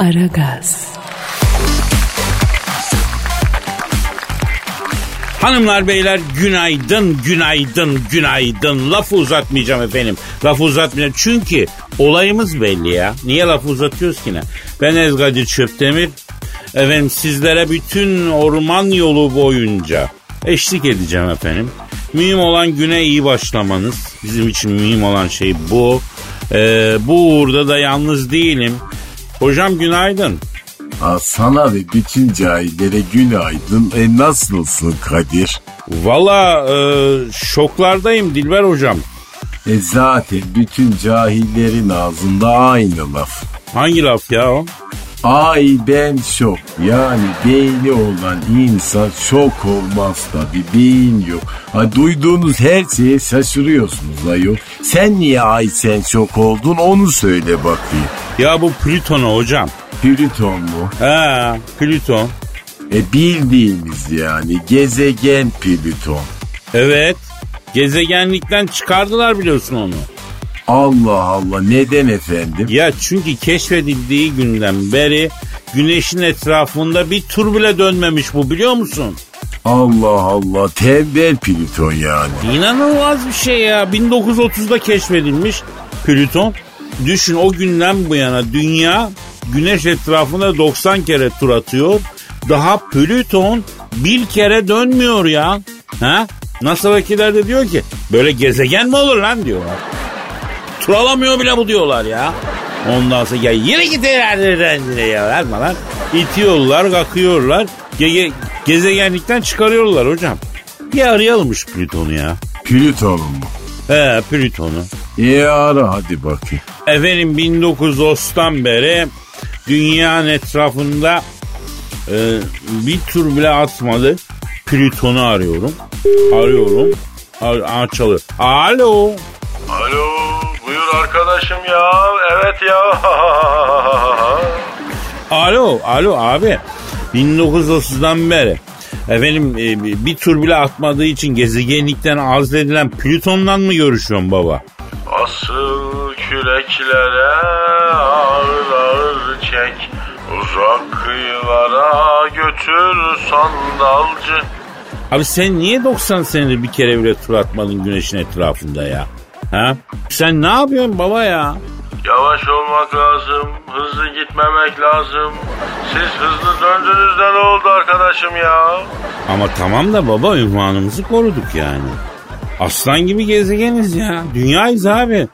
Aragaz. Hanımlar beyler günaydın, günaydın, günaydın. Lafı uzatmayacağım efendim. Lafı uzatmayacağım çünkü olayımız belli ya. Niye lafı uzatıyoruz ki ne? Ben Ezgadir Çöptemir. Efendim sizlere bütün orman yolu boyunca eşlik edeceğim efendim. Mühim olan güne iyi başlamanız. Bizim için mühim olan şey bu. Ee, bu uğurda da yalnız değilim. Hocam günaydın. Sana ve bütün cahillere günaydın. E nasılsın Kadir? Valla e, şoklardayım Dilber hocam. E zaten bütün cahillerin ağzında aynı laf. Hangi laf ya o? Ay ben şok. Yani beyni olan insan şok olmaz tabi. Beyin yok. Ha, duyduğunuz her şeye şaşırıyorsunuz ayol. Sen niye ay sen şok oldun onu söyle bakayım. Ya bu Plüton'u hocam. Plüton mu? Ha, Plüton. E bildiğimiz yani gezegen Plüton. Evet. Gezegenlikten çıkardılar biliyorsun onu. Allah Allah neden efendim? Ya çünkü keşfedildiği günden beri güneşin etrafında bir tur bile dönmemiş bu biliyor musun? Allah Allah tembel Plüton yani. İnanılmaz bir şey ya. 1930'da keşfedilmiş Plüton. Düşün o günden bu yana dünya güneş etrafında 90 kere tur atıyor. Daha Plüton bir kere dönmüyor ya. Ha? NASA vekiller de diyor ki böyle gezegen mi olur lan diyorlar. Tur alamıyor bile bu diyorlar ya. Ondan sonra ya yine herhalde ya verme lan. İtiyorlar, kakıyorlar. Ge- gezegenlikten çıkarıyorlar hocam. Bir arayalım şu Plüton'u ya. Plüton'un mu? He Plüton'u. İyi ara hadi bakayım. Efendim 1930'dan beri dünyanın etrafında e, bir tur bile atmadı. Plüton'u arıyorum. Arıyorum. Ar- açılır. Alo. Alo arkadaşım ya evet ya. Alo. Alo abi. 1930'dan beri efendim e, bir tur bile atmadığı için gezegenlikten azledilen Plüton'dan mı görüşüyorsun baba? Asıl küreklere ağır ağır çek uzak kıyılara götür sandalcı. Abi sen niye 90 senedir bir kere bile tur atmadın güneşin etrafında ya? Ha? Sen ne yapıyorsun baba ya? Yavaş olmak lazım, hızlı gitmemek lazım. Siz hızlı döndüğünüzde ne oldu arkadaşım ya? Ama tamam da baba ünvanımızı koruduk yani. Aslan gibi gezegeniz ya. Dünyayız abi.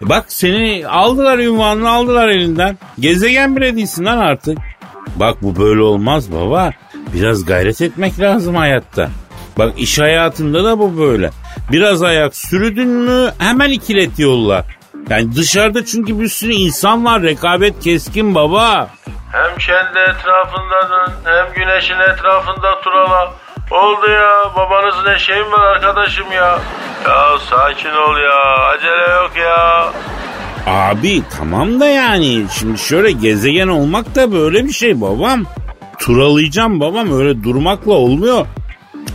Bak seni aldılar ünvanını aldılar elinden. Gezegen bile değilsin lan artık. Bak bu böyle olmaz baba. Biraz gayret etmek lazım hayatta. Bak iş hayatında da bu böyle. Biraz ayak sürüdün mü hemen ikilet yolla. Yani dışarıda çünkü bir sürü insan var. Rekabet keskin baba. Hem kendi etrafında dön, hem güneşin etrafında turala. Oldu ya, babanızın eşeği mi var arkadaşım ya? Ya sakin ol ya, acele yok ya. Abi tamam da yani şimdi şöyle gezegen olmak da böyle bir şey babam. Turalayacağım babam öyle durmakla olmuyor.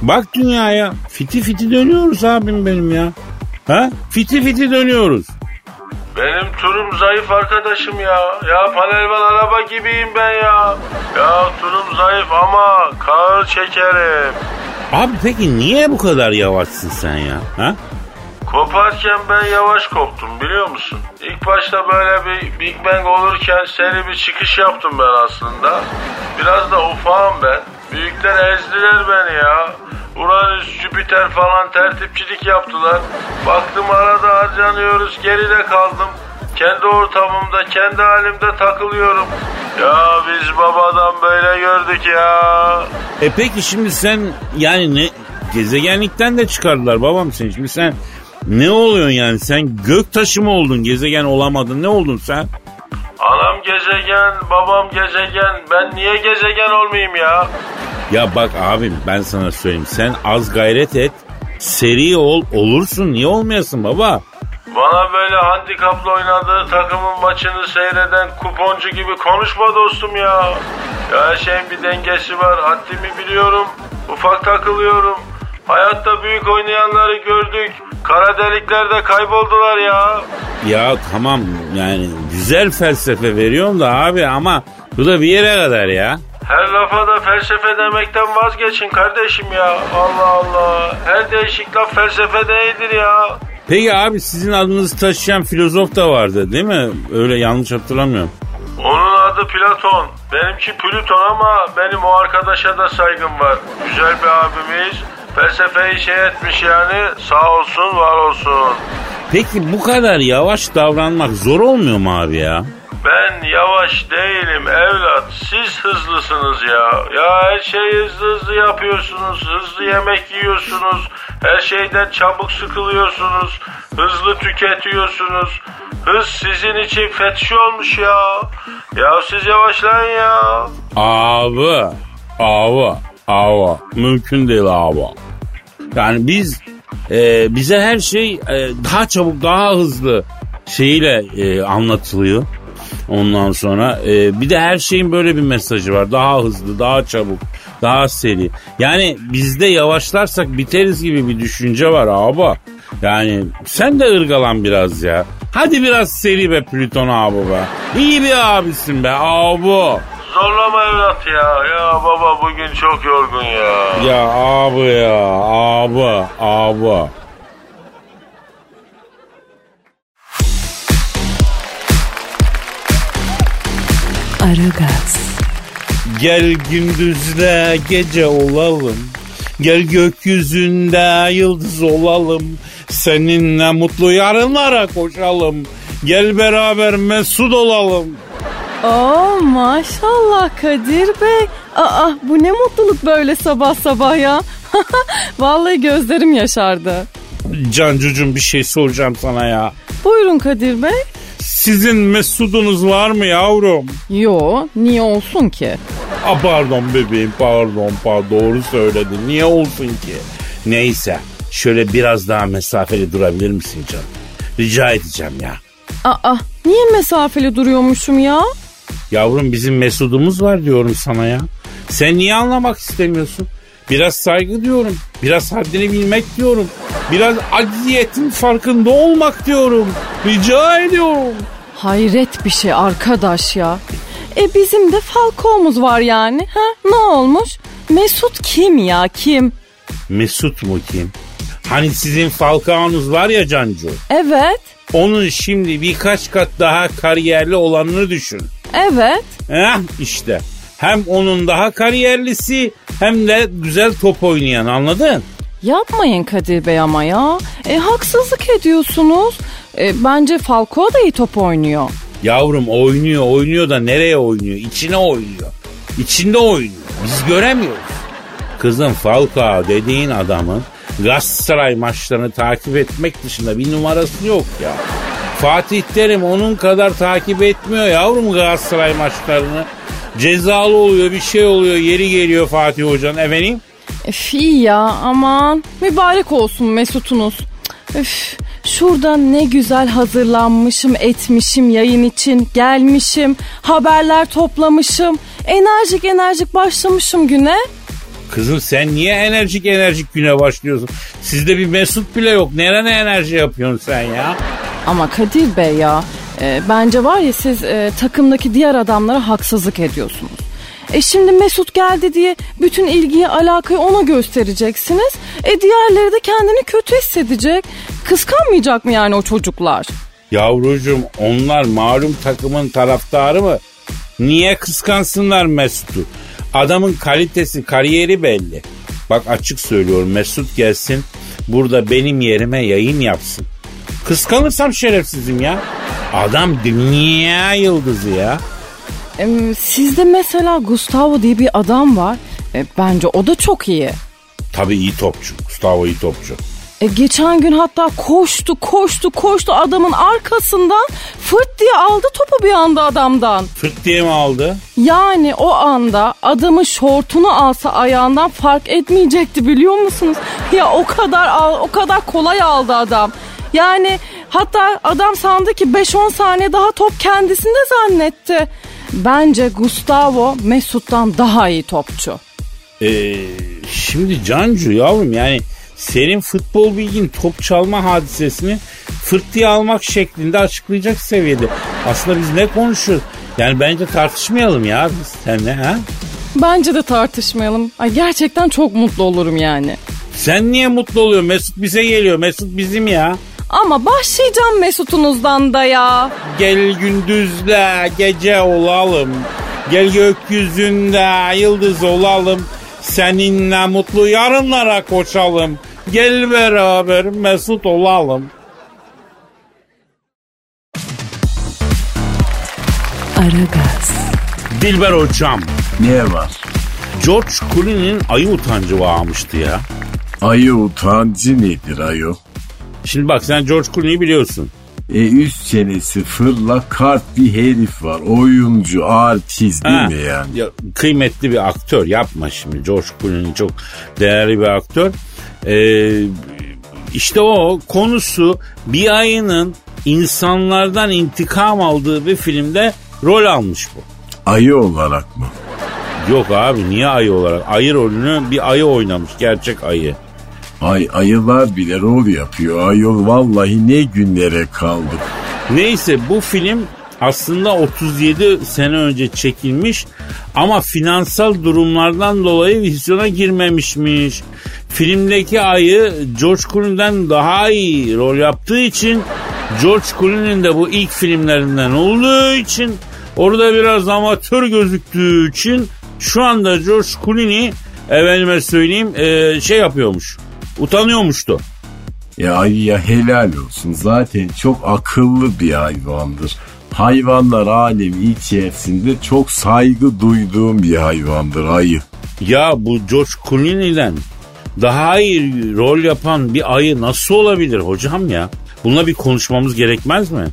Bak dünyaya fiti fiti dönüyoruz abim benim ya. Ha? Fiti fiti dönüyoruz. Benim turum zayıf arkadaşım ya. Ya panelvan araba gibiyim ben ya. Ya turum zayıf ama kağır çekerim. Abi peki niye bu kadar yavaşsın sen ya? Ha? Koparken ben yavaş koptum biliyor musun? İlk başta böyle bir Big Bang olurken seri bir çıkış yaptım ben aslında. Biraz da ufağım ben. Büyükler ezdiler beni ya. Uranüs, Jüpiter falan tertipçilik yaptılar. Baktım arada harcanıyoruz, geride kaldım. Kendi ortamımda, kendi halimde takılıyorum. Ya biz babadan böyle gördük ya. E peki şimdi sen yani ne gezegenlikten de çıkardılar babam seni. Şimdi sen ne oluyorsun yani? Sen gök taşı mı oldun? Gezegen olamadın. Ne oldun sen? Gezegen, babam gezegen. Ben niye gezegen olmayayım ya? Ya bak abim ben sana söyleyeyim. Sen az gayret et. Seri ol olursun. Niye olmayasın baba? Bana böyle handikaplı oynadığı takımın maçını seyreden kuponcu gibi konuşma dostum ya. Ya her şeyin bir dengesi var. Haddimi biliyorum. Ufak takılıyorum. Hayatta büyük oynayanları gördük. Kara deliklerde kayboldular ya. Ya tamam yani güzel felsefe veriyorum da abi ama bu da bir yere kadar ya. Her lafa da felsefe demekten vazgeçin kardeşim ya. Allah Allah. Her değişik laf felsefe değildir ya. Peki abi sizin adınızı taşıyan filozof da vardı değil mi? Öyle yanlış hatırlamıyorum. Onun adı Platon. Benimki Plüton ama benim o arkadaşa da saygım var. Güzel bir abimiz. Felsefeyi şey etmiş yani. Sağ olsun var olsun. Peki bu kadar yavaş davranmak zor olmuyor mu abi ya? Ben yavaş değilim evlat. Siz hızlısınız ya. Ya her şeyi hızlı hızlı yapıyorsunuz. Hızlı yemek yiyorsunuz. Her şeyden çabuk sıkılıyorsunuz. Hızlı tüketiyorsunuz. Hız sizin için fetiş olmuş ya. Ya siz yavaşlayın ya. Abi, abi, abi. Mümkün değil abi. Yani biz, e, bize her şey e, daha çabuk, daha hızlı şeyiyle e, anlatılıyor. Ondan sonra e, bir de her şeyin böyle bir mesajı var. Daha hızlı, daha çabuk, daha seri. Yani bizde yavaşlarsak biteriz gibi bir düşünce var abi. Yani sen de ırgalan biraz ya. Hadi biraz seri be Plüton abi be. İyi bir abisin be abi. Zorlama evlat ya. Ya baba bugün çok yorgun ya. Ya abi ya abi abi. Aragaz, Gel gündüzle gece olalım. Gel gökyüzünde yıldız olalım. Seninle mutlu yarınlara koşalım. Gel beraber mesut olalım. Oo maşallah Kadir Bey. Aa bu ne mutluluk böyle sabah sabah ya. Vallahi gözlerim yaşardı. Cancucuğum bir şey soracağım sana ya. Buyurun Kadir Bey. Sizin mesudunuz var mı yavrum? Yo niye olsun ki? Aa, pardon bebeğim pardon pardon doğru söyledin. Niye olsun ki? Neyse şöyle biraz daha mesafeli durabilir misin canım? Rica edeceğim ya. Aa niye mesafeli duruyormuşum ya? Yavrum bizim mesudumuz var diyorum sana ya. Sen niye anlamak istemiyorsun? Biraz saygı diyorum. Biraz haddini bilmek diyorum. Biraz acziyetin farkında olmak diyorum. Rica ediyorum. Hayret bir şey arkadaş ya. E bizim de Falco'muz var yani. Ha ne olmuş? Mesut kim ya kim? Mesut mu kim? Hani sizin Falcao'nuz var ya Cancu. Evet. Onun şimdi birkaç kat daha kariyerli olanını düşün. Evet. Heh işte. Hem onun daha kariyerlisi hem de güzel top oynayan anladın? Yapmayın Kadir Bey ama ya. E, haksızlık ediyorsunuz. E, bence Falco da iyi top oynuyor. Yavrum oynuyor oynuyor da nereye oynuyor? İçine oynuyor. İçinde oynuyor. Biz göremiyoruz. Kızım Falcao dediğin adamın Galatasaray maçlarını takip etmek dışında bir numarası yok ya. Fatih Terim onun kadar takip etmiyor yavrum Galatasaray maçlarını. Cezalı oluyor bir şey oluyor yeri geliyor Fatih Hoca'nın efendim. İyi ya aman. Mübarek olsun Mesut'unuz. Üf, şurada ne güzel hazırlanmışım etmişim yayın için. Gelmişim haberler toplamışım. Enerjik enerjik başlamışım güne. Kızım sen niye enerjik enerjik güne başlıyorsun? Sizde bir Mesut bile yok. Nerene enerji yapıyorsun sen ya? Ama Kadir Bey ya e, bence var ya siz e, takımdaki diğer adamlara haksızlık ediyorsunuz. E şimdi Mesut geldi diye bütün ilgiyi alakayı ona göstereceksiniz. E diğerleri de kendini kötü hissedecek. Kıskanmayacak mı yani o çocuklar? Yavrucuğum onlar malum takımın taraftarı mı? Niye kıskansınlar Mesut'u? Adamın kalitesi, kariyeri belli. Bak açık söylüyorum Mesut gelsin burada benim yerime yayın yapsın. Kıskanırsam şerefsizim ya. Adam dünya yıldızı ya. Sizde mesela Gustavo diye bir adam var. E, bence o da çok iyi. Tabii iyi topçu. Gustavo iyi topçu. E, geçen gün hatta koştu koştu koştu adamın arkasından fırt diye aldı topu bir anda adamdan. Fırt diye mi aldı? Yani o anda adamın şortunu alsa ayağından fark etmeyecekti biliyor musunuz? Ya o kadar al, o kadar kolay aldı adam. Yani hatta adam sandı ki 5-10 saniye daha top kendisinde zannetti. Bence Gustavo Mesut'tan daha iyi topçu. Ee, şimdi Cancu yavrum yani senin futbol bilgin top çalma hadisesini fırtıyı almak şeklinde açıklayacak seviyede. Aslında biz ne konuşuyoruz? Yani bence tartışmayalım ya biz seninle ha? Bence de tartışmayalım. Ay gerçekten çok mutlu olurum yani. Sen niye mutlu oluyorsun? Mesut bize geliyor. Mesut bizim ya. Ama başlayacağım Mesut'unuzdan da ya. Gel gündüzle gece olalım. Gel gökyüzünde yıldız olalım. Seninle mutlu yarınlara koşalım. Gel beraber mesut olalım. Aragaz, Dilber hocam. Ne var? George Clooney'nin ayı utancı varmıştı ya. Ayı utancı nedir ayo? Şimdi bak sen George Clooney'i biliyorsun. E üst çenesi fırla kart bir herif var. Oyuncu, artist değil Ha, mi yani? ya, kıymetli bir aktör yapma şimdi. George Clooney çok değerli bir aktör. Ee, işte o konusu bir ayının insanlardan intikam aldığı bir filmde rol almış bu. Ayı olarak mı? Yok abi niye ayı olarak? Ayı rolünü bir ayı oynamış gerçek ayı. Ay ayılar bile rol yapıyor. Ayol vallahi ne günlere kaldık. Neyse bu film aslında 37 sene önce çekilmiş ama finansal durumlardan dolayı vizyona girmemişmiş. Filmdeki ayı George Clooney'den daha iyi rol yaptığı için George Clooney'nin de bu ilk filmlerinden olduğu için orada biraz amatör gözüktüğü için şu anda George Clooney efendime söyleyeyim e, şey yapıyormuş. Utanıyormuştu. Ya ayıya helal olsun. Zaten çok akıllı bir hayvandır. Hayvanlar alemi içerisinde çok saygı duyduğum bir hayvandır ayı. Ya bu George Clooney'den daha iyi rol yapan bir ayı nasıl olabilir hocam ya? Bununla bir konuşmamız gerekmez mi?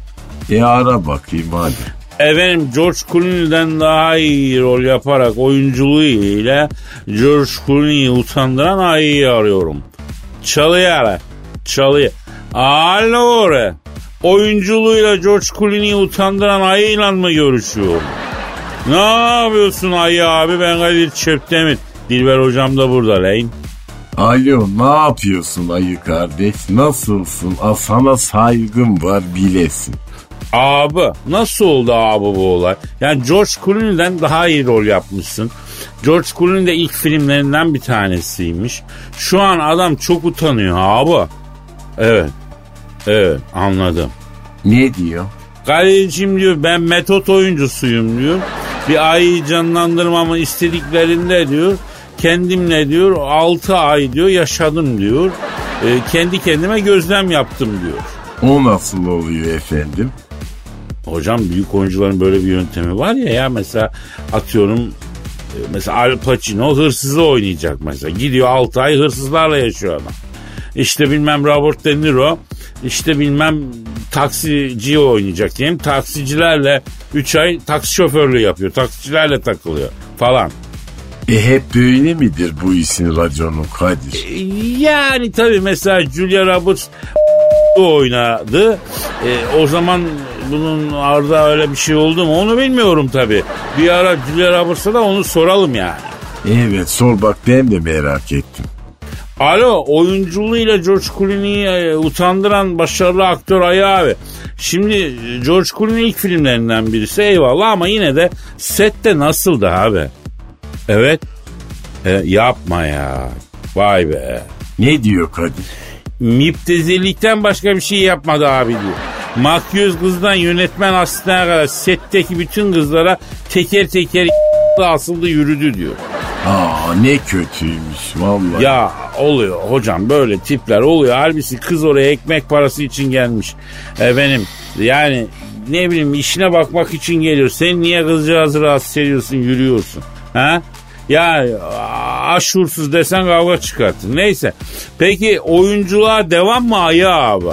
E ara bakayım hadi. Efendim George Clooney'den daha iyi rol yaparak oyunculuğu ile George Clooney'i utandıran ayıyı arıyorum. Çalıyor. Çalıyor. Alo oraya. Oyunculuğuyla George Clooney'i utandıran ayıyla mı görüşüyorum? Ne yapıyorsun ayı abi ben Kadir Çöptemir. Dilber hocam da burada lan. Alo ne yapıyorsun ayı kardeş? Nasılsın? Aa, sana saygım var bilesin. Abi nasıl oldu abi bu olay? Yani George Clooney'den daha iyi rol yapmışsın. George Clooney de ilk filmlerinden bir tanesiymiş. Şu an adam çok utanıyor abi. Evet. Evet anladım. Ne diyor? Kalecim diyor ben metot oyuncusuyum diyor. Bir ayı canlandırmamı istediklerinde diyor. Kendimle diyor 6 ay diyor yaşadım diyor. Ee, kendi kendime gözlem yaptım diyor. O nasıl oluyor efendim? Hocam büyük oyuncuların böyle bir yöntemi var ya ya mesela atıyorum e, mesela Al Pacino hırsızı oynayacak mesela. Gidiyor 6 ay hırsızlarla yaşıyor adam. İşte bilmem Robert De Niro işte bilmem taksici oynayacak diyeyim. Taksicilerle 3 ay taksi şoförlüğü yapıyor. Taksicilerle takılıyor falan. E hep böyle midir bu işin raconu Kadir? Yani tabii mesela Julia Roberts oynadı. E, o zaman bunun arda öyle bir şey oldu mu onu bilmiyorum tabii. Bir ara Julia Roberts'a da onu soralım yani. Evet sor bak ben de merak ettim. Alo oyunculuğuyla George Clooney'i e, utandıran başarılı aktör Ayı abi. Şimdi George Clooney ilk filmlerinden birisi eyvallah ama yine de sette nasıldı abi? Evet. E, yapma ya. Vay be. Ne diyor Kadir? Müptezelikten başka bir şey yapmadı abi diyor. Makyöz kızdan yönetmen asistana kadar setteki bütün kızlara teker teker asıldı yürüdü diyor. Aa ne kötüymüş vallahi. Ya oluyor hocam böyle tipler oluyor. Halbuki kız oraya ekmek parası için gelmiş. Efendim yani ne bileyim işine bakmak için geliyor. Sen niye kızcağızı rahatsız ediyorsun yürüyorsun? Ha? Ya aşursuz desen kavga çıkartın. Neyse. Peki oyunculuğa devam mı Ayı abi?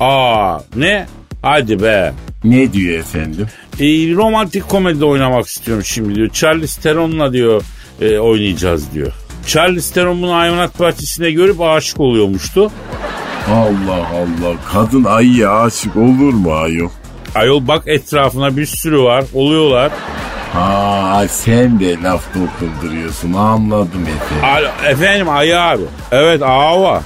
Aa ne? Hadi be. Ne diyor efendim? E, romantik komedide oynamak istiyorum şimdi diyor. Charles Theron'la diyor e, oynayacağız diyor. Charles Theron bunu hayvanat bahçesinde görüp aşık oluyormuştu. Allah Allah kadın ayıya aşık olur mu ayol? Ayol bak etrafına bir sürü var oluyorlar. Ha sen de laf dokunduruyorsun anladım efendim. Alo, efendim Ayı abi. Evet Ava.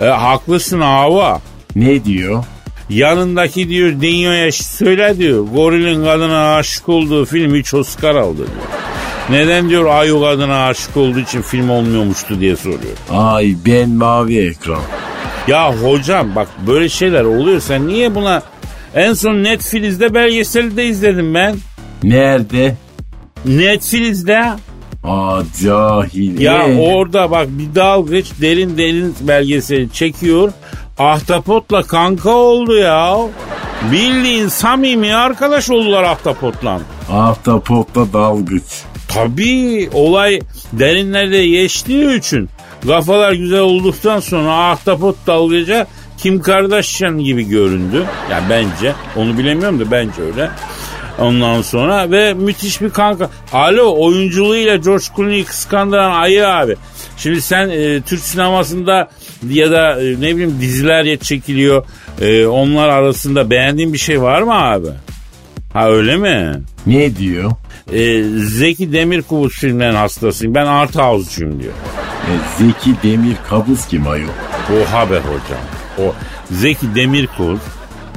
E, haklısın Ava. Ne diyor? Yanındaki diyor Dinyo'ya söyle diyor. Gorilin kadına aşık olduğu film 3 Oscar aldı diyor. Neden diyor Ayu kadına aşık olduğu için film olmuyormuştu diye soruyor. Ay ben mavi ekran. Ya hocam bak böyle şeyler oluyor. Sen niye buna... En son Netflix'te belgeseli de izledim ben. Nerede? Netflix'te. Aa cahil. Ya Ee? orada bak bir dalgıç derin derin belgeseli çekiyor. Ahtapotla kanka oldu ya. Bildiğin samimi arkadaş oldular ahtapotla. Ahtapotla dalgıç. Tabii olay derinlerde geçtiği için kafalar güzel olduktan sonra ahtapot dalgıca Kim Kardashian gibi göründü. Yani bence onu bilemiyorum da bence öyle. Ondan sonra ve müthiş bir kanka. Alo oyunculuğuyla George Clooney'i kıskandıran Ayı abi. Şimdi sen e, Türk sinemasında ya da e, ne bileyim diziler çekiliyor. E, onlar arasında beğendiğin bir şey var mı abi? Ha öyle mi? Ne diyor? E, Zeki Demirkubuz filmlerin hastasıyım. Ben art house'cuyum diyor. E, Zeki Demir Kabız kim ayol? Oha be hocam. O Zeki Demirkubuz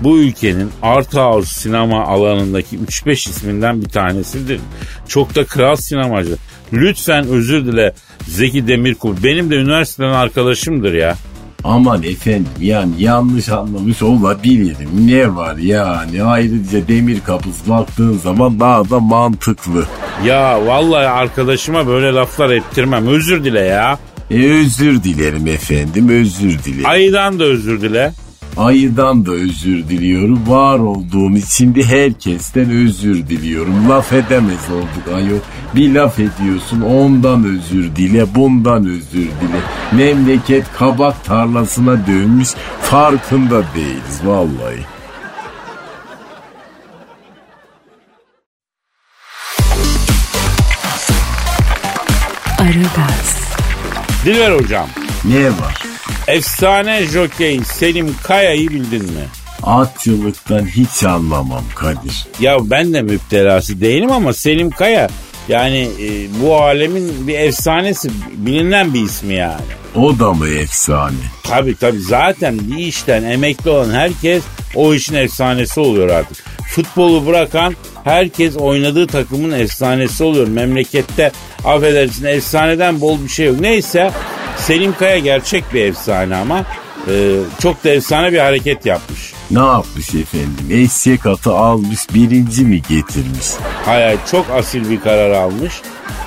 bu ülkenin art house sinema alanındaki 3-5 isminden bir tanesidir. Çok da kral sinemacı. Lütfen özür dile Zeki Demirkubuz. Benim de üniversiteden arkadaşımdır ya. Aman efendim yani yanlış anlamış olabilirim. Ne var yani ayrıca demir kapısı baktığın zaman daha da mantıklı. Ya vallahi arkadaşıma böyle laflar ettirmem. Özür dile ya. E özür dilerim efendim özür dilerim. Ayıdan da özür dile. Ayıdan da özür diliyorum. Var olduğum için de herkesten özür diliyorum. Laf edemez olduk ayol. Bir laf ediyorsun ondan özür dile bundan özür dile. Memleket kabak tarlasına dönmüş farkında değiliz vallahi. Aragaz, Dilber hocam. Ne var? Efsane jokey Selim Kaya'yı bildin mi? Atçılıktan hiç anlamam Kadir. Ya ben de müptelası değilim ama Selim Kaya yani e, bu alemin bir efsanesi bilinen bir ismi yani. O da mı efsane? Tabii tabii zaten bir işten emekli olan herkes o işin efsanesi oluyor artık. Futbolu bırakan herkes oynadığı takımın efsanesi oluyor. Memlekette affedersin efsaneden bol bir şey yok. Neyse Selim Kaya gerçek bir efsane ama e, çok da efsane bir hareket yapmış. Ne yapmış efendim? Eşek atı almış birinci mi getirmiş? Hayır çok asil bir karar almış.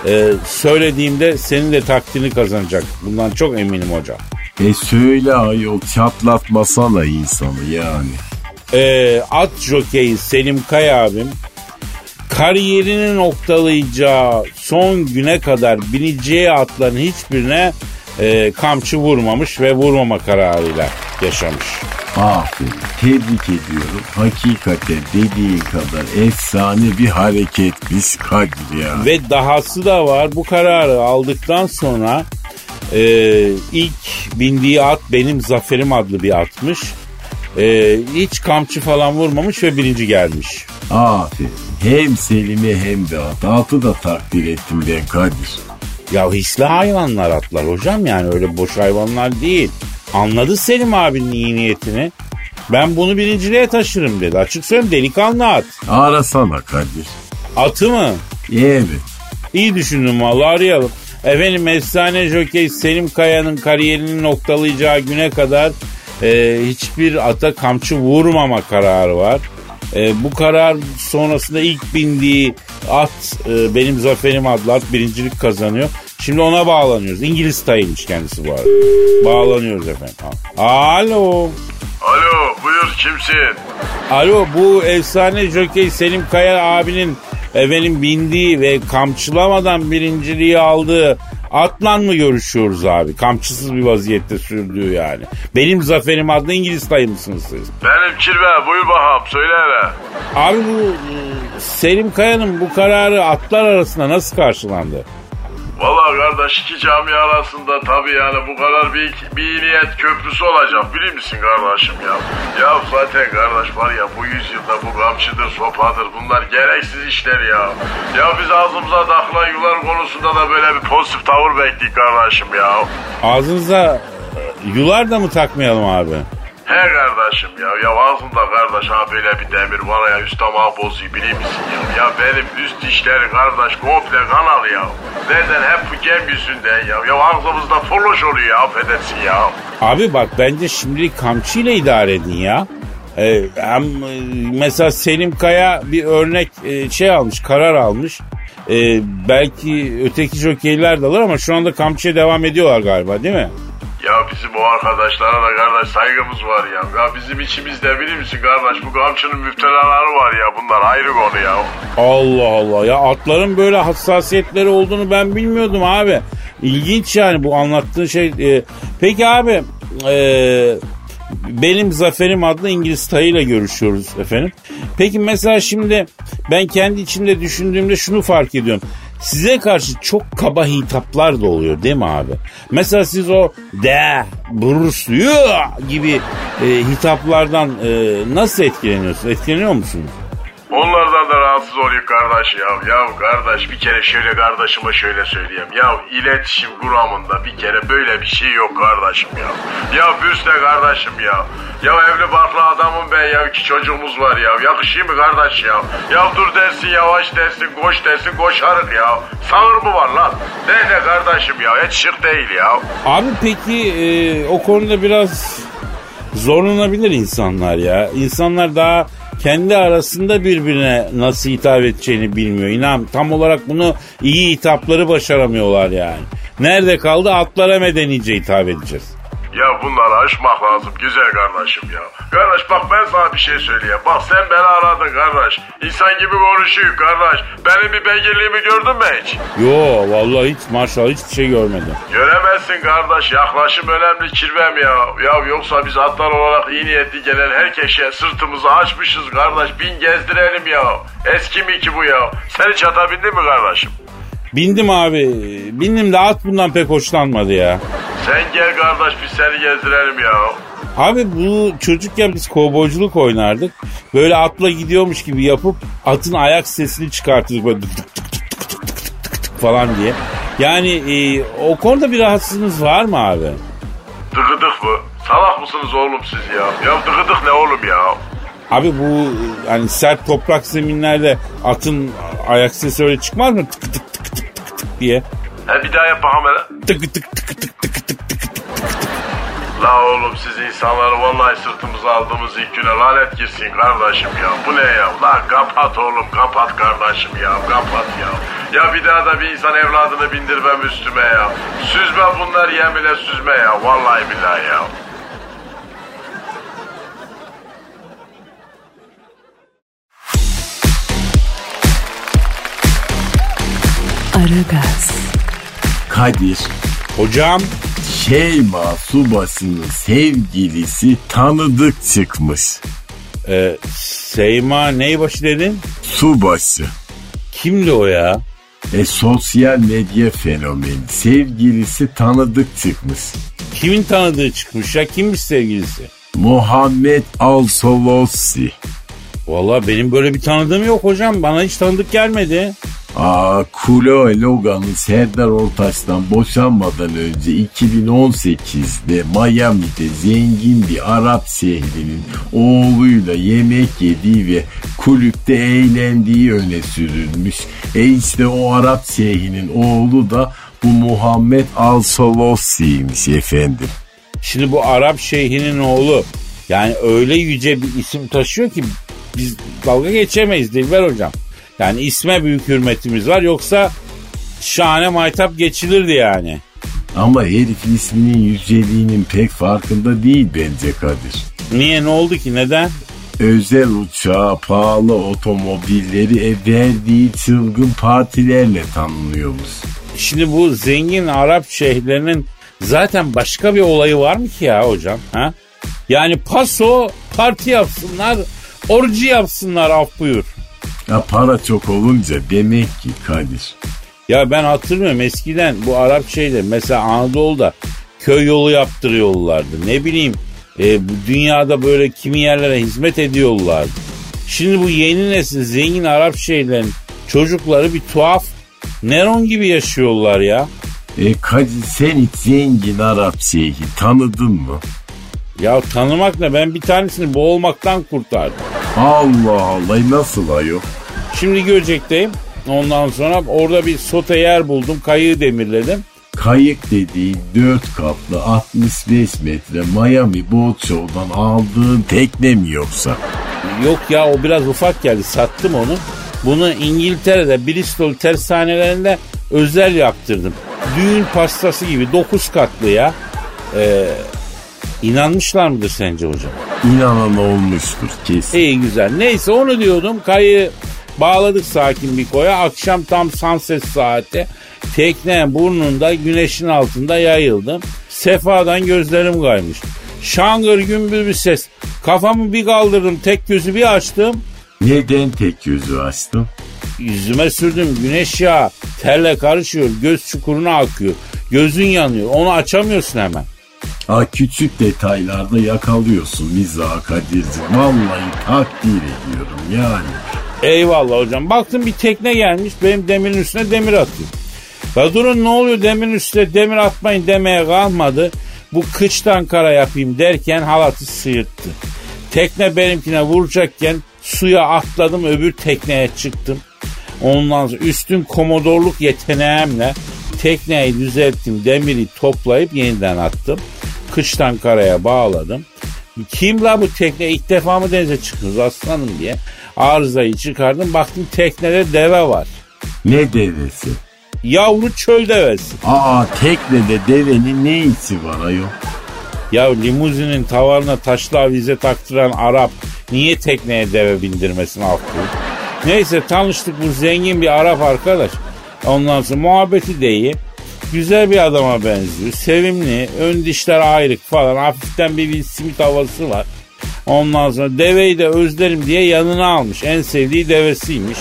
Ee, söylediğimde senin de takdirini kazanacak. Bundan çok eminim hocam. E söyle ayol çatlatmasana insanı yani. Ee, at jokeyi Selim Kaya abim kariyerini noktalayacağı son güne kadar bineceği atların hiçbirine e, kamçı vurmamış ve vurmama kararıyla yaşamış. Aferin. Tebrik ediyorum. Hakikaten dediğin kadar efsane bir hareketmiş Kadir ya. Ve dahası da var. Bu kararı aldıktan sonra e, ilk bindiği at benim Zaferim adlı bir atmış. E, hiç kamçı falan vurmamış ve birinci gelmiş. Aferin. Hem Selim'i hem de at. Atı da takdir ettim ben Kadir. Ya hisli hayvanlar atlar hocam yani öyle boş hayvanlar değil. Anladı Selim abinin iyi niyetini. Ben bunu birinciliğe taşırım dedi. Açık söyleyeyim delikanlı at. Arasana Kadir. Atı mı? Evet. İyi düşündüm vallahi arayalım. Efendim efsane jokey Selim Kaya'nın kariyerini noktalayacağı güne kadar e, hiçbir ata kamçı vurmama kararı var. E, bu karar sonrasında ilk bindiği at e, benim zaferim adlı at birincilik kazanıyor. Şimdi ona bağlanıyoruz. İngiliz tayıymış kendisi bu arada. Bağlanıyoruz efendim. Alo. Alo buyur kimsin? Alo bu efsane jokey Selim Kaya abinin efendim bindiği ve kamçılamadan birinciliği aldığı atla mı görüşüyoruz abi? Kamçısız bir vaziyette sürdüğü yani. Benim zaferim adlı İngiliz dayı mısınız siz? Benim kirve buyur bakalım söyle hele. Abi bu Selim Kaya'nın bu kararı atlar arasında nasıl karşılandı? Valla kardeş iki cami arasında tabii yani bu kadar bir, bir niyet köprüsü olacak biliyor musun kardeşim ya? Ya zaten kardeş var ya bu yüzyılda bu kamçıdır sopadır bunlar gereksiz işler ya. Ya biz ağzımıza takılan yular konusunda da böyle bir pozitif tavır bekledik kardeşim ya. Ağzınıza yular da mı takmayalım abi? He kardeşim ya. Ya ağzında kardeş ha böyle bir demir var ya üst damağı bozuyor biliyor musun ya? Ya benim üst dişleri kardeş komple kanal ya. Neden hep bu gem yüzünden ya? Ya ağzımızda foloş oluyor ya affedersin ya. Abi bak bence şimdilik kamçıyla idare edin ya. Ee, hem, e, mesela Selim Kaya bir örnek e, şey almış, karar almış. Ee, belki öteki jokeyler de alır ama şu anda kamçıya devam ediyorlar galiba değil mi? Ya bizim o arkadaşlara da kardeş saygımız var ya. Ya bizim içimizde bilir misin kardeş bu kamçının müftelaları var ya bunlar ayrı konu ya. Allah Allah ya atların böyle hassasiyetleri olduğunu ben bilmiyordum abi. İlginç yani bu anlattığın şey. Ee, peki abi e, benim Zaferim adlı İngiliz tayıyla görüşüyoruz efendim. Peki mesela şimdi ben kendi içimde düşündüğümde şunu fark ediyorum. Size karşı çok kaba hitaplar da oluyor değil mi abi? Mesela siz o de, Bruce, gibi e, hitaplardan e, nasıl etkileniyorsunuz? Etkileniyor musunuz? Onlardan da rahatsız oluyor kardeş ya. Ya kardeş bir kere şöyle kardeşime şöyle söyleyeyim. Ya iletişim kuramında bir kere böyle bir şey yok kardeşim ya. Ya bürste kardeşim ya. Ya evli barklı adamım ben ya. iki çocuğumuz var ya. Yakışıyor mu kardeş ya? Ya dur dersin yavaş dersin koş dersin koşarık ya. Sağır mı var lan? Ne ne kardeşim ya? Hiç şık değil ya. Abi peki e, o konuda biraz zorlanabilir insanlar ya. İnsanlar daha kendi arasında birbirine nasıl hitap edeceğini bilmiyor. İnan tam olarak bunu iyi hitapları başaramıyorlar yani. Nerede kaldı atlara medenice hitap edeceğiz. Ya bunları aşmak lazım güzel kardeşim ya. Kardeş bak ben sana bir şey söyleyeyim. Bak sen beni aradın kardeş. İnsan gibi konuşuyor kardeş. Benim bir beygirliğimi gördün mü hiç? Yo vallahi hiç maşallah hiçbir şey görmedim. Göremezsin kardeş. Yaklaşım önemli kirvem ya. Ya yoksa biz atlar olarak iyi niyetli gelen herkese sırtımızı açmışız kardeş. Bin gezdirelim ya. Eski mi ki bu ya? Sen hiç ata bindin mi kardeşim? Bindim abi. Bindim de at bundan pek hoşlanmadı ya. Sen gel kardeş biz seni gezdirelim ya. Abi bu çocukken biz kovboyculuk oynardık. Böyle atla gidiyormuş gibi yapıp atın ayak sesini çıkartırdık böyle tık tık tık tık tık tık tık tık falan diye. Yani e, o konuda bir rahatsızlığınız var mı abi? Dıgıdık mı? Salak mısınız oğlum siz ya? Ya dıgıdık ne oğlum ya? Abi bu hani sert toprak zeminlerde atın ayak sesi öyle çıkmaz mı? Tık tık tık tık tık tık diye. He bir daha yap bakalım hele. Tık tık tık tık tık tık tık tık. La oğlum siz insanları vallahi sırtımıza aldığımız ilk güne lanet girsin kardeşim ya. Bu ne ya? La kapat oğlum kapat kardeşim ya kapat ya. Ya bir daha da bir insan evladını bindirmem üstüme ya. Süzme bunlar yemine süzme ya. Vallahi billahi ya. Aragaz, Kadir, Hocam Şeyma Subası'nın sevgilisi tanıdık çıkmış. e, Seyma neybaşı dedin? Subası. Kimdi o ya? E sosyal medya fenomeni. Sevgilisi tanıdık çıkmış. Kimin tanıdığı çıkmış ya? Kimmiş sevgilisi? Muhammed Al-Solossi. Valla benim böyle bir tanıdığım yok hocam. Bana hiç tanıdık gelmedi. Aa, Chloe Logan'ın Serdar Ortaç'tan boşanmadan önce 2018'de Miami'de zengin bir Arap şehrinin oğluyla yemek yediği ve kulüpte eğlendiği öne sürülmüş. E işte o Arap şehrinin oğlu da bu Muhammed Al-Solossi'ymiş efendim. Şimdi bu Arap şeyhinin oğlu yani öyle yüce bir isim taşıyor ki biz dalga geçemeyiz Dilber hocam. Yani isme büyük hürmetimiz var yoksa şahane maytap geçilirdi yani. Ama herif isminin yüceliğinin pek farkında değil bence Kadir. Niye ne oldu ki neden? özel uçağı, pahalı otomobilleri e, verdiği çılgın partilerle tanınıyormuş. Şimdi bu zengin Arap şeyhlerinin zaten başka bir olayı var mı ki ya hocam? Ha? Yani paso parti yapsınlar, orji yapsınlar af buyur. Ya para çok olunca demek ki Kadir. Ya ben hatırlıyorum eskiden bu Arap şeyler mesela Anadolu'da köy yolu yaptırıyorlardı. Ne bileyim e, bu dünyada böyle kimi yerlere hizmet ediyorlardı. Şimdi bu yeni nesil zengin Arap şeylerin çocukları bir tuhaf Neron gibi yaşıyorlar ya. E Kadir sen hiç zengin Arap şeyhi tanıdın mı? Ya tanımak ne ben bir tanesini boğulmaktan kurtardım. Allah Allah nasıl ayol? Şimdi Göcek'teyim. Ondan sonra orada bir sote yer buldum. Kayığı demirledim. Kayık dediğin 4 kaplı 65 metre Miami Boat Show'dan aldığın tekne mi yoksa? Yok ya o biraz ufak geldi. Sattım onu. Bunu İngiltere'de Bristol tersanelerinde özel yaptırdım. Düğün pastası gibi 9 katlı ya. Ee, inanmışlar mıdır sence hocam? İnanan olmuştur kesin. İyi güzel. Neyse onu diyordum. Kayı bağladık sakin bir koya. Akşam tam sunset saati. Tekne burnunda güneşin altında yayıldım. Sefadan gözlerim kaymış. Şangır gümbür bir ses. Kafamı bir kaldırdım. Tek gözü bir açtım. Neden tek gözü açtın? Yüzüme sürdüm. Güneş yağı terle karışıyor. Göz çukuruna akıyor. Gözün yanıyor. Onu açamıyorsun hemen. Ha, küçük detaylarda yakalıyorsun mizahı Kadir'cim. Vallahi takdir ediyorum yani. Eyvallah hocam. Baktım bir tekne gelmiş. Benim demirin üstüne demir atıyor. Ya durun ne oluyor demirin üstüne demir atmayın demeye kalmadı. Bu kıçtan kara yapayım derken halatı sıyırttı. Tekne benimkine vuracakken suya atladım öbür tekneye çıktım. Ondan sonra üstün komodorluk yeteneğimle tekneyi düzelttim demiri toplayıp yeniden attım. Kıçtan karaya bağladım. Kim la bu tekne ilk defa mı denize çıktınız aslanım diye arızayı çıkardım baktım teknede deve var. Ne devesi? Yavru çöl devesi. Aa teknede devenin ne işi var ayol? Ya limuzinin tavarına taşlı avize taktıran Arap niye tekneye deve bindirmesin haklı? Neyse tanıştık bu zengin bir Arap arkadaş. Ondan sonra muhabbeti de iyi. Güzel bir adama benziyor. Sevimli, ön dişler ayrık falan. Hafiften bir Will Smith havası var. Ondan sonra deveyi de özlerim diye yanına almış. En sevdiği devesiymiş.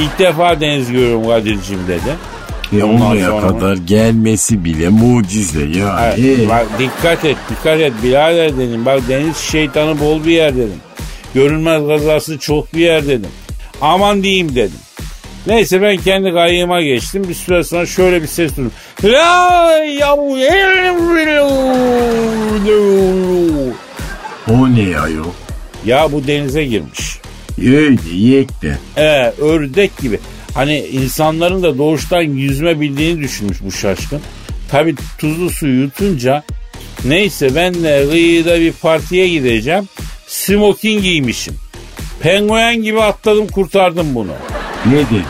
İlk defa deniz görüyorum Kadir'cim dedi. E oraya kadar gelmesi bile mucize ya. Evet, E, bak dikkat et, dikkat et birader dedim. Bak deniz şeytanı bol bir yer dedim. Görünmez kazası çok bir yer dedim. Aman diyeyim dedim. Neyse ben kendi kayığıma geçtim. Bir süre sonra şöyle bir ses duydum. La ya bu o ne ayol? Ya bu denize girmiş. Öyle yekten. Ee, ördek gibi. Hani insanların da doğuştan yüzme bildiğini düşünmüş bu şaşkın. Tabi tuzlu suyu yutunca neyse ben de kıyıda bir partiye gideceğim. Smoking giymişim. Penguen gibi atladım kurtardım bunu. Ne dedi?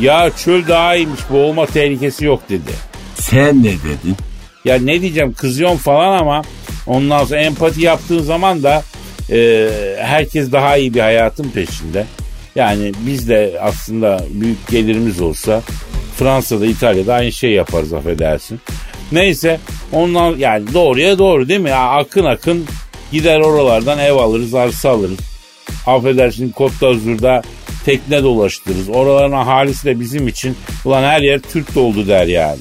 Ya çöl daha iyiymiş boğulma tehlikesi yok dedi. Sen ne dedin? Ya ne diyeceğim kızıyorum falan ama ondan sonra empati yaptığın zaman da e, herkes daha iyi bir hayatın peşinde. Yani biz de aslında büyük gelirimiz olsa Fransa'da İtalya'da aynı şey yaparız affedersin. Neyse ondan yani doğruya doğru değil mi? Ya, akın akın gider oralardan ev alırız arsa alırız. Affedersin Côte d'Azur'da tekne dolaştırırız. Oraların ahalisi de bizim için ulan her yer Türk doldu der yani.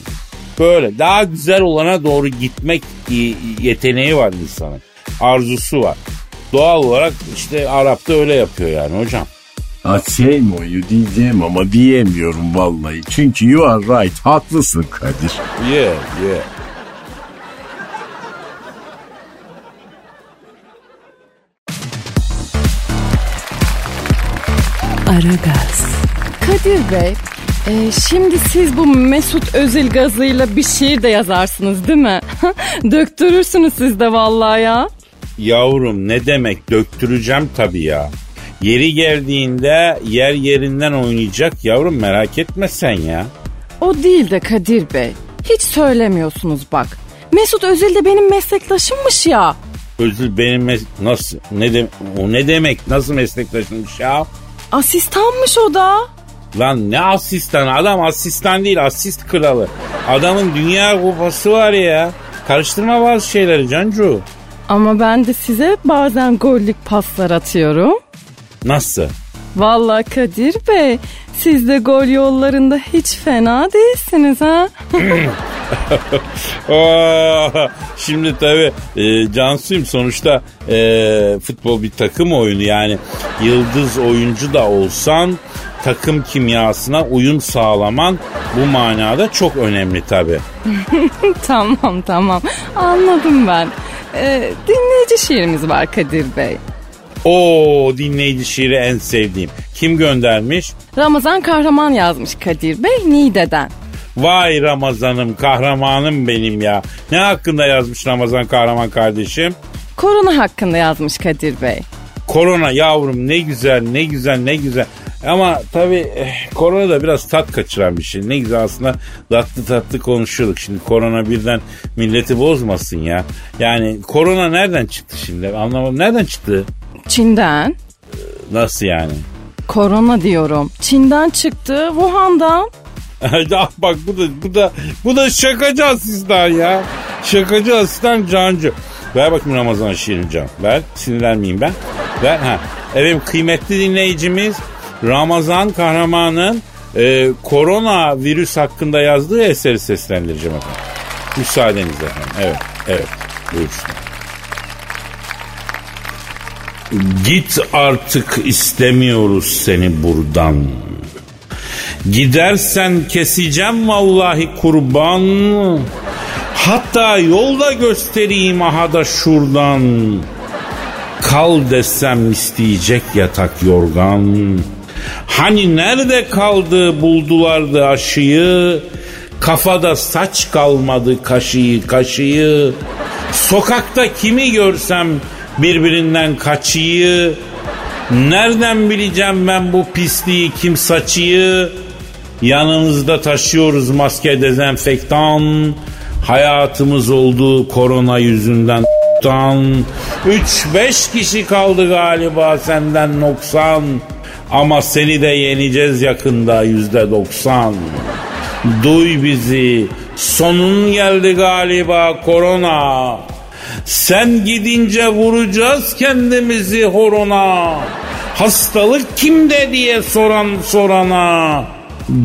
Böyle daha güzel olana doğru gitmek yeteneği var insanın. Arzusu var. Doğal olarak işte Arap da öyle yapıyor yani hocam. Ha şey mi oyu diyeceğim ama diyemiyorum vallahi. Çünkü you are right. Haklısın Kadir. Yeah, yeah. Aragaz, Kadir Bey, e, şimdi siz bu Mesut Özil gazıyla bir şiir de yazarsınız değil mi? Döktürürsünüz siz de vallahi ya. Yavrum ne demek döktüreceğim tabii ya. Yeri geldiğinde yer yerinden oynayacak yavrum merak etme sen ya. O değil de Kadir Bey. Hiç söylemiyorsunuz bak. Mesut Özil de benim meslektaşımmış ya. Özür benim mes- nasıl ne de o ne demek nasıl meslektaşımmış ya? Asistanmış o da. Lan ne asistan adam asistan değil asist kralı. Adamın dünya kupası var ya. Karıştırma bazı şeyleri Cancu. Ama ben de size bazen gollük paslar atıyorum. Nasıl? Vallahi Kadir Bey, siz de gol yollarında hiç fena değilsiniz ha. Şimdi tabii e, Cansu'yum sonuçta e, futbol bir takım oyunu yani yıldız oyuncu da olsan takım kimyasına uyum sağlaman bu manada çok önemli tabii. tamam tamam anladım ben. Ee, dinleyici şiirimiz var Kadir Bey. O dinleyici şiiri en sevdiğim. Kim göndermiş? Ramazan Kahraman yazmış Kadir Bey Niğde'den. Vay Ramazan'ım kahramanım benim ya. Ne hakkında yazmış Ramazan kahraman kardeşim? Korona hakkında yazmış Kadir Bey. Korona yavrum ne güzel ne güzel ne güzel. Ama tabii eh, korona da biraz tat kaçıran bir şey. Ne güzel aslında tatlı tatlı konuşuyorduk. Şimdi korona birden milleti bozmasın ya. Yani korona nereden çıktı şimdi? Anlamadım. Nereden çıktı? Çin'den. Nasıl yani? Korona diyorum. Çin'den çıktı. Wuhan'dan. ah bak bu da bu da bu da şakacı asistan ya. Şakacı asistan Cancı. Ver bakayım Ramazan şiirini Can. Ver sinirlenmeyeyim ben. Ver ha. Evet kıymetli dinleyicimiz Ramazan Kahraman'ın e, korona virüs hakkında yazdığı eseri seslendireceğim efendim. Müsaadenizle efendim. Evet, evet. Buyursun. Git artık istemiyoruz seni buradan. Gidersen keseceğim vallahi kurban. Hatta yolda göstereyim aha da şuradan. Kal desem isteyecek yatak yorgan. Hani nerede kaldı buldulardı aşıyı. Kafada saç kalmadı kaşıyı kaşıyı. Sokakta kimi görsem birbirinden kaçıyı. Nereden bileceğim ben bu pisliği kim saçıyı? Yanımızda taşıyoruz maske dezenfektan. Hayatımız oldu korona yüzünden tan. 3-5 kişi kaldı galiba senden noksan. Ama seni de yeneceğiz yakında yüzde doksan. Duy bizi sonun geldi galiba korona. Sen gidince vuracağız kendimizi horona. Hastalık kimde diye soran sorana.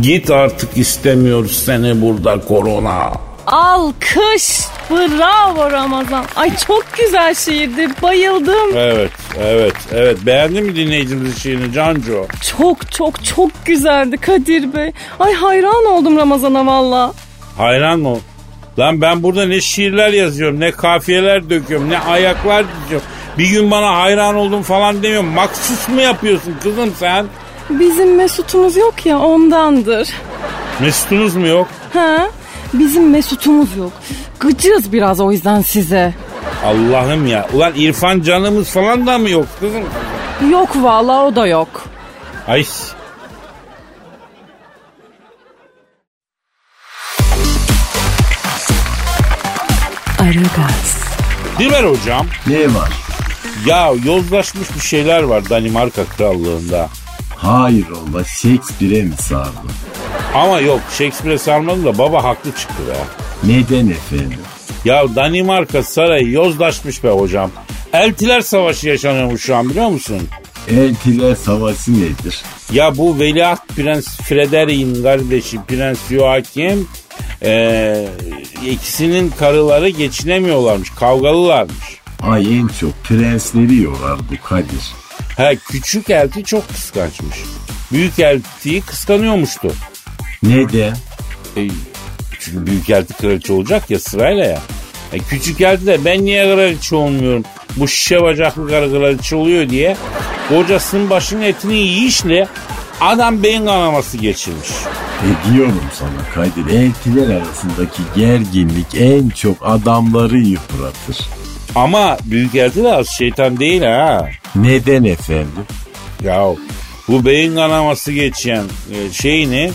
Git artık istemiyoruz seni burada korona. Alkış. Bravo Ramazan. Ay çok güzel şiirdi. Bayıldım. Evet, evet, evet. Beğendin mi dinleyicimizin şiirini Canco? Çok çok çok güzeldi Kadir Bey. Ay hayran oldum Ramazan'a valla. Hayran mı? Lan ben burada ne şiirler yazıyorum, ne kafiyeler döküyorum, ne ayaklar diziyorum. Bir gün bana hayran oldum falan demiyorum. Maksus mu yapıyorsun kızım sen? Bizim Mesut'umuz yok ya ondandır. Mesut'unuz mu yok? Ha? Bizim Mesut'umuz yok. Gıcığız biraz o yüzden size. Allah'ım ya. Ulan İrfan canımız falan da mı yok kızım? Yok valla o da yok. Ay Aragaz, Dilber hocam. Ne var? Ya yozlaşmış bir şeyler var Danimarka krallığında. Hayır ola Shakespeare'e mi sardın? Ama yok Shakespeare'e sarmadım da baba haklı çıktı be. Neden efendim? Ya Danimarka sarayı yozlaşmış be hocam. Eltiler savaşı yaşanıyormuş şu an biliyor musun? Eltiler savaşı nedir? Ya bu veliaht Prens Frederik'in kardeşi Prens Joachim eee, ikisinin karıları geçinemiyorlarmış. Kavgalılarmış. Ay en çok prensleri yorar bu Kadir. Ha küçük elti çok kıskançmış. Büyük eltiyi kıskanıyormuştu. Neden? E, çünkü büyük elti kraliçe olacak ya sırayla ya. E, küçük elti de ben niye kraliçe olmuyorum? Bu şişe bacaklı karı kraliçe oluyor diye kocasının başının etini yiyişle adam beyin kanaması geçirmiş. E diyorum sana Kadir eltiler arasındaki gerginlik en çok adamları yıpratır. Ama büyük elti de az şeytan değil ha. Neden efendim? Ya bu beyin kanaması geçen e, şeyini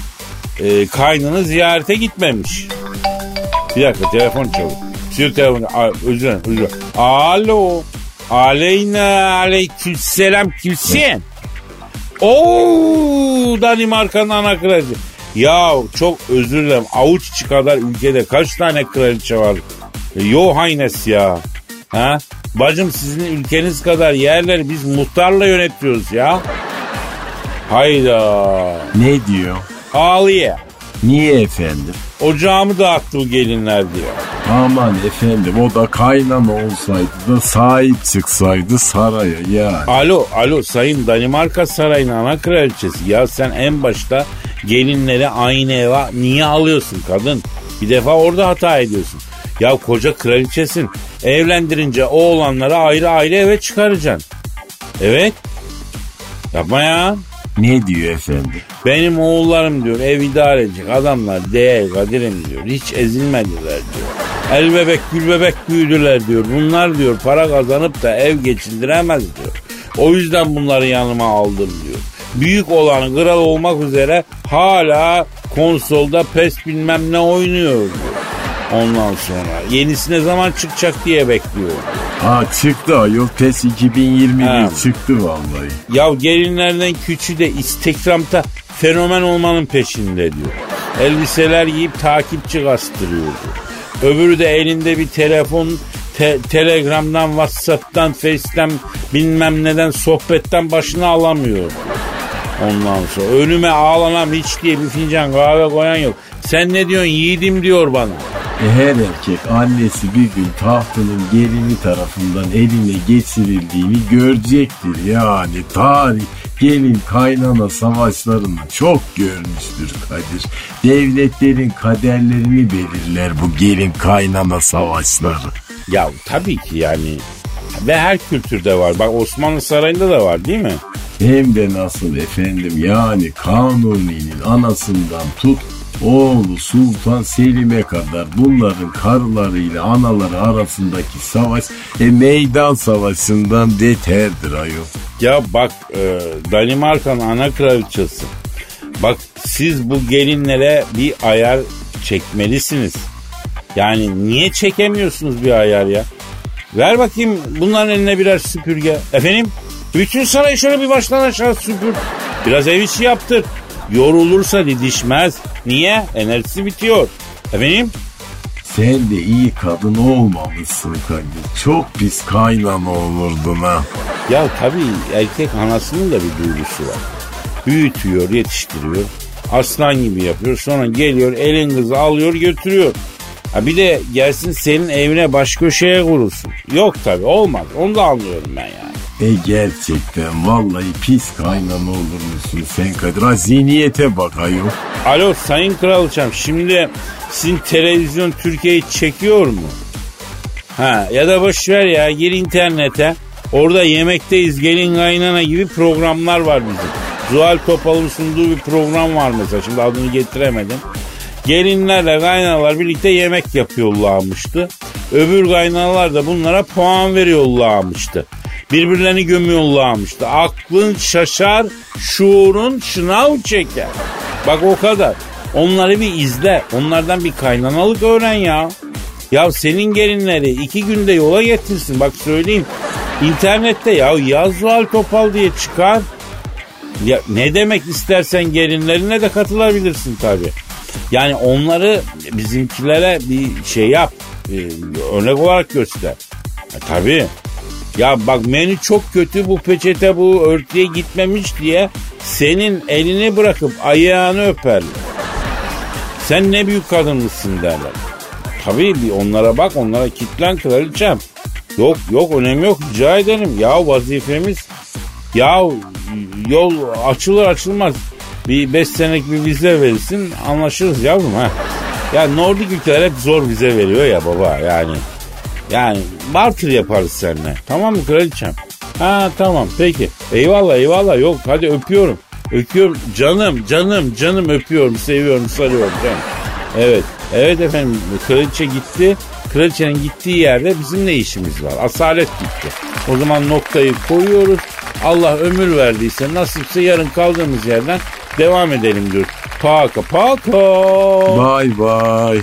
e, kaynını ziyarete gitmemiş. Bir dakika telefon çalıyor. Sür telefonu. Özür dilerim, özür dilerim. Alo. Aleyna aleykümselam kimsin? Oo Danimarka'nın ana kraliçe. Ya çok özür dilerim. Avuç içi kadar ülkede kaç tane kraliçe var? E, Yo haynes ya. Ha? Bacım sizin ülkeniz kadar yerleri biz muhtarla yönetiyoruz ya. Hayda. Ne diyor? Ağlıya. Niye efendim? Ocağımı dağıttı bu gelinler diyor. Aman efendim o da kaynana olsaydı da sahip çıksaydı saraya yani. Alo, alo sayın Danimarka Sarayı'nın ana kraliçesi. Ya sen en başta gelinleri aynı eve niye alıyorsun kadın? Bir defa orada hata ediyorsun. Ya koca kraliçesin. Evlendirince oğlanları ayrı ayrı eve çıkaracaksın. Evet. Yapma ya. Ne diyor efendim? Benim oğullarım diyor ev idare edecek adamlar değer Kadir'im diyor. Hiç ezilmediler diyor. El bebek gül bebek büyüdüler diyor. Bunlar diyor para kazanıp da ev geçindiremez diyor. O yüzden bunları yanıma aldım diyor. Büyük olanı kral olmak üzere hala konsolda pes bilmem ne oynuyor diyor. Ondan sonra yenisi ne zaman çıkacak diye bekliyor. Ha çıktı ayol PES 2021 Ha. çıktı vallahi. Ya gelinlerden küçüğü de Instagram'da fenomen olmanın peşinde diyor. Elbiseler giyip takipçi kastırıyor diyor. Öbürü de elinde bir telefon te- Telegram'dan, Whatsapp'tan, Face'ten bilmem neden sohbetten başını alamıyor. Ondan sonra önüme ağlanam hiç diye bir fincan kahve koyan yok. Sen ne diyorsun yiğidim diyor bana. E her erkek annesi bir gün tahtının gelini tarafından eline geçirildiğini görecektir. Yani tarih gelin kaynana savaşlarını çok görmüştür Kadir. Devletlerin kaderlerini belirler bu gelin kaynana savaşları. Ya tabii ki yani ve her kültürde var. Bak Osmanlı Sarayı'nda da var değil mi? Hem de nasıl efendim yani Kanuni'nin anasından tut oğlu Sultan Selim'e kadar bunların karılarıyla anaları arasındaki savaş e, meydan savaşından beterdir ayol. Ya bak e, Danimarka'nın ana kraliçesi. Bak siz bu gelinlere bir ayar çekmelisiniz. Yani niye çekemiyorsunuz bir ayar ya? Ver bakayım bunların eline birer süpürge. Efendim bütün sarayı şöyle bir baştan aşağı süpür. Biraz ev işi yaptır. Yorulursa didişmez. Niye? Enerjisi bitiyor. Efendim? Sen de iyi kadın olmamışsın Kadir. Çok pis kaynana olurdun ha. Ya tabii erkek anasının da bir duygusu var. Büyütüyor, yetiştiriyor. Aslan gibi yapıyor. Sonra geliyor elin kızı alıyor götürüyor. Ha bir de gelsin senin evine baş köşeye kurulsun. Yok tabii olmaz. Onu da anlıyorum ben yani. E gerçekten vallahi pis kaynana olurmuşsun sen Kadir. Ha zihniyete bak ayol. Alo sayın kraliçem şimdi sizin televizyon Türkiye'yi çekiyor mu? Ha ya da boş ver ya gir internete. Orada yemekteyiz gelin kaynana gibi programlar var bizim. Zuhal Topal'ın sunduğu bir program var mesela şimdi adını getiremedim. Gelinlerle kaynalar birlikte yemek yapıyorlarmıştı. Öbür kaynalar da bunlara puan veriyorlarmıştı. Birbirlerini gömüyorlarmıştı. Aklın şaşar, şuurun şınav çeker. Bak o kadar. Onları bir izle. Onlardan bir kaynanalık öğren ya. Ya senin gelinleri iki günde yola getirsin. Bak söyleyeyim. İnternette ya yaz Zuhal Topal diye çıkar. Ya ne demek istersen gelinlerine de katılabilirsin tabii. Yani onları bizimkilere bir şey yap. e, örnek olarak göster. E, tabii. Ya bak menü çok kötü bu peçete bu örtüye gitmemiş diye senin elini bırakıp ayağını öperler. Sen ne büyük kadınmışsın derler. Tabii bir onlara bak onlara kitlen kraliçem. Yok yok önemi yok rica ederim. Ya vazifemiz ya yol açılır açılmaz. Bir beş senelik bir vize verirsin anlaşırız yavrum ha. Ya Nordik ülkeler hep zor vize veriyor ya baba yani. Yani barter yaparız seninle. Tamam mı kraliçem? Ha tamam peki. Eyvallah eyvallah yok hadi öpüyorum. Öpüyorum canım canım canım öpüyorum seviyorum sarıyorum canım. Evet evet efendim kraliçe gitti. Kraliçenin gittiği yerde bizim ne işimiz var? Asalet gitti. O zaman noktayı koyuyoruz. Allah ömür verdiyse nasipse yarın kaldığımız yerden devam edelim diyor. Paka paka. Bye bye.